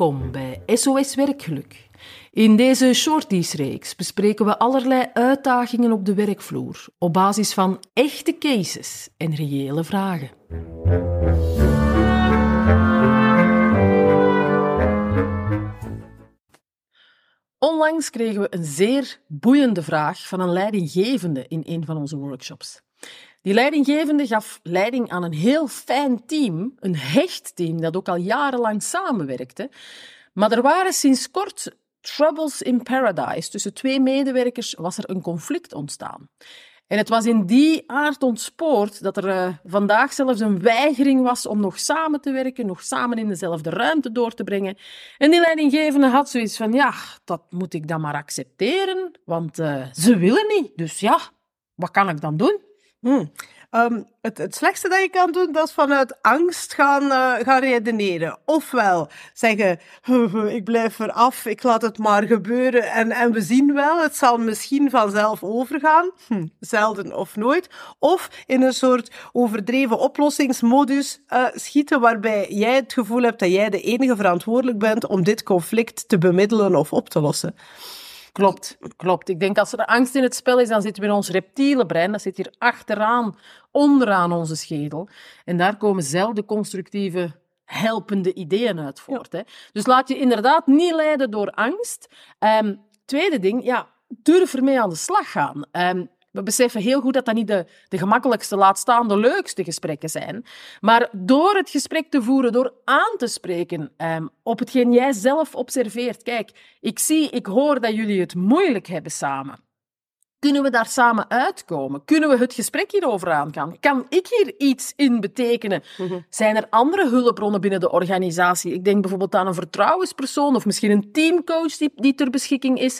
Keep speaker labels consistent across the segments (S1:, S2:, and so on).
S1: Welkom bij SOS Werkgeluk. In deze Shorties-reeks bespreken we allerlei uitdagingen op de werkvloer op basis van echte cases en reële vragen. Onlangs kregen we een zeer boeiende vraag van een leidinggevende in een van onze workshops. Die leidinggevende gaf leiding aan een heel fijn team, een hecht team dat ook al jarenlang samenwerkte. Maar er waren sinds kort troubles in paradise. Tussen twee medewerkers was er een conflict ontstaan. En het was in die aard ontspoord dat er uh, vandaag zelfs een weigering was om nog samen te werken, nog samen in dezelfde ruimte door te brengen. En die leidinggevende had zoiets van, ja, dat moet ik dan maar accepteren, want uh, ze willen niet. Dus ja, wat kan ik dan doen?
S2: Hmm. Um, het, het slechtste dat je kan doen, dat is vanuit angst gaan, uh, gaan redeneren. Ofwel zeggen, ik blijf eraf, ik laat het maar gebeuren en, en we zien wel, het zal misschien vanzelf overgaan. Hm, zelden of nooit. Of in een soort overdreven oplossingsmodus uh, schieten, waarbij jij het gevoel hebt dat jij de enige verantwoordelijk bent om dit conflict te bemiddelen of op te lossen.
S1: Klopt, klopt. Ik denk als er angst in het spel is, dan zitten we in ons reptiele brein. Dat zit hier achteraan, onderaan onze schedel. En daar komen zelden constructieve, helpende ideeën uit voort. Hè. Dus laat je inderdaad niet leiden door angst. Um, tweede ding, ja, durf ermee aan de slag gaan. Um, we beseffen heel goed dat dat niet de, de gemakkelijkste, laat staan de leukste gesprekken zijn. Maar door het gesprek te voeren, door aan te spreken um, op hetgeen jij zelf observeert. Kijk, ik zie, ik hoor dat jullie het moeilijk hebben samen. Kunnen we daar samen uitkomen? Kunnen we het gesprek hierover aangaan? Kan ik hier iets in betekenen? Mm -hmm. Zijn er andere hulpbronnen binnen de organisatie? Ik denk bijvoorbeeld aan een vertrouwenspersoon of misschien een teamcoach die, die ter beschikking is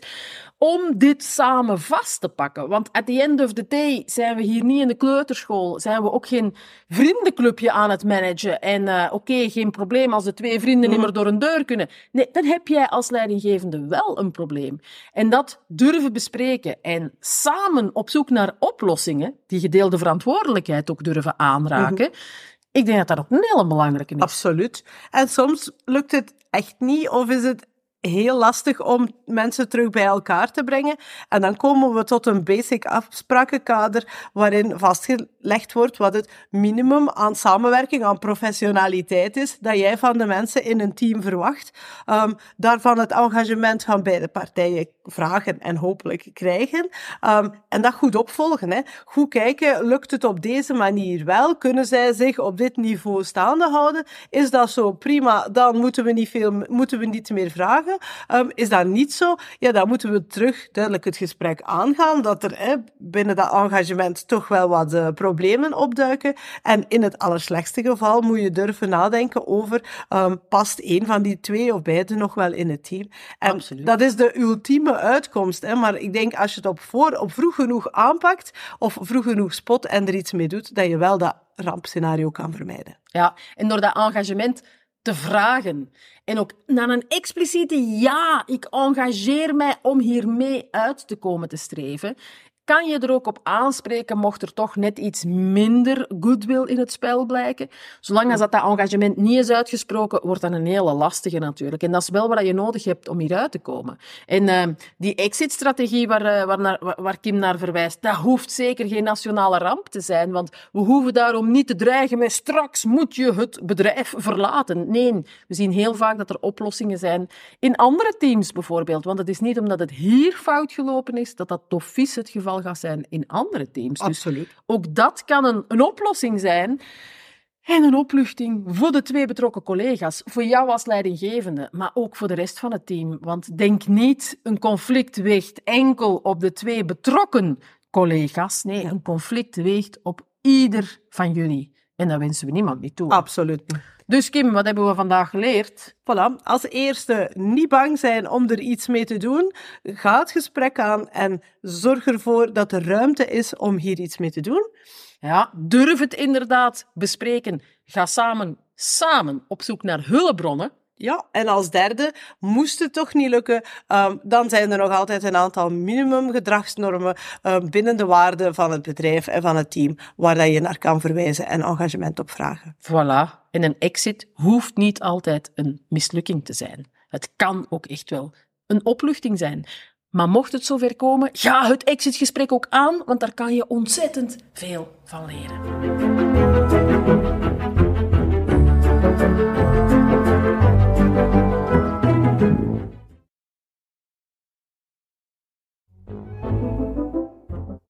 S1: om dit samen vast te pakken. Want at the end of the day zijn we hier niet in de kleuterschool, zijn we ook geen vriendenclubje aan het managen. En uh, oké, okay, geen probleem als de twee vrienden mm. niet meer door een deur kunnen. Nee, dan heb jij als leidinggevende wel een probleem. En dat durven bespreken en samen op zoek naar oplossingen, die gedeelde verantwoordelijkheid ook durven aanraken. Mm -hmm. Ik denk dat dat ook een hele belangrijke is.
S2: Absoluut. En soms lukt het echt niet, of is het heel lastig om mensen terug bij elkaar te brengen. En dan komen we tot een basic afsprakenkader waarin vastgelegd wordt wat het minimum aan samenwerking, aan professionaliteit is, dat jij van de mensen in een team verwacht. Um, daarvan het engagement van beide partijen vragen en hopelijk krijgen. Um, en dat goed opvolgen. Hè. Goed kijken, lukt het op deze manier wel? Kunnen zij zich op dit niveau staande houden? Is dat zo? Prima, dan moeten we niet, veel, moeten we niet meer vragen. Um, is dat niet zo? Ja, dan moeten we terug duidelijk het gesprek aangaan, dat er binnen dat engagement toch wel wat uh, problemen opduiken. En in het allerslechtste geval moet je durven nadenken over, um, past één van die twee of beide nog wel in het team? En
S1: Absoluut.
S2: dat is de ultieme uitkomst. Hè? Maar ik denk, als je het op, voor, op vroeg genoeg aanpakt, of vroeg genoeg spot en er iets mee doet, dat je wel dat rampscenario kan vermijden.
S1: Ja, en door dat engagement te vragen. En ook naar een expliciete ja, ik engageer mij om hiermee uit te komen te streven, kan je er ook op aanspreken mocht er toch net iets minder goodwill in het spel blijken. Zolang als dat, dat engagement niet is uitgesproken, wordt dat een hele lastige natuurlijk. En dat is wel wat je nodig hebt om hieruit te komen. En uh, die exit-strategie waar, uh, waar, naar, waar Kim naar verwijst, dat hoeft zeker geen nationale ramp te zijn, want we hoeven daarom niet te dreigen met straks moet je het bedrijf verlaten. Nee, we zien heel vaak dat er oplossingen zijn in andere teams bijvoorbeeld. Want het is niet omdat het hier fout gelopen is, dat dat toch vies het geval gaat zijn in andere teams.
S2: Absoluut.
S1: Dus ook dat kan een, een oplossing zijn. En een opluchting voor de twee betrokken collega's, voor jou als leidinggevende, maar ook voor de rest van het team. Want denk niet, een conflict weegt enkel op de twee betrokken collega's. Nee, een conflict weegt op ieder van jullie. En dat wensen we niemand niet toe.
S2: Absoluut.
S1: Dus Kim, wat hebben we vandaag geleerd?
S2: Voilà. Als eerste, niet bang zijn om er iets mee te doen. Ga het gesprek aan en zorg ervoor dat er ruimte is om hier iets mee te doen.
S1: Ja, durf het inderdaad bespreken. Ga samen, samen op zoek naar hulpbronnen.
S2: Ja, en als derde, moest het toch niet lukken, ehm, dan zijn er nog altijd een aantal minimumgedragsnormen ehm, binnen de waarden van het bedrijf en van het team waar dat je naar kan verwijzen en engagement op vragen.
S1: Voilà. En een exit hoeft niet altijd een mislukking te zijn. Het kan ook echt wel een opluchting zijn. Maar mocht het zover komen, ga het exitgesprek ook aan, want daar kan je ontzettend veel van leren.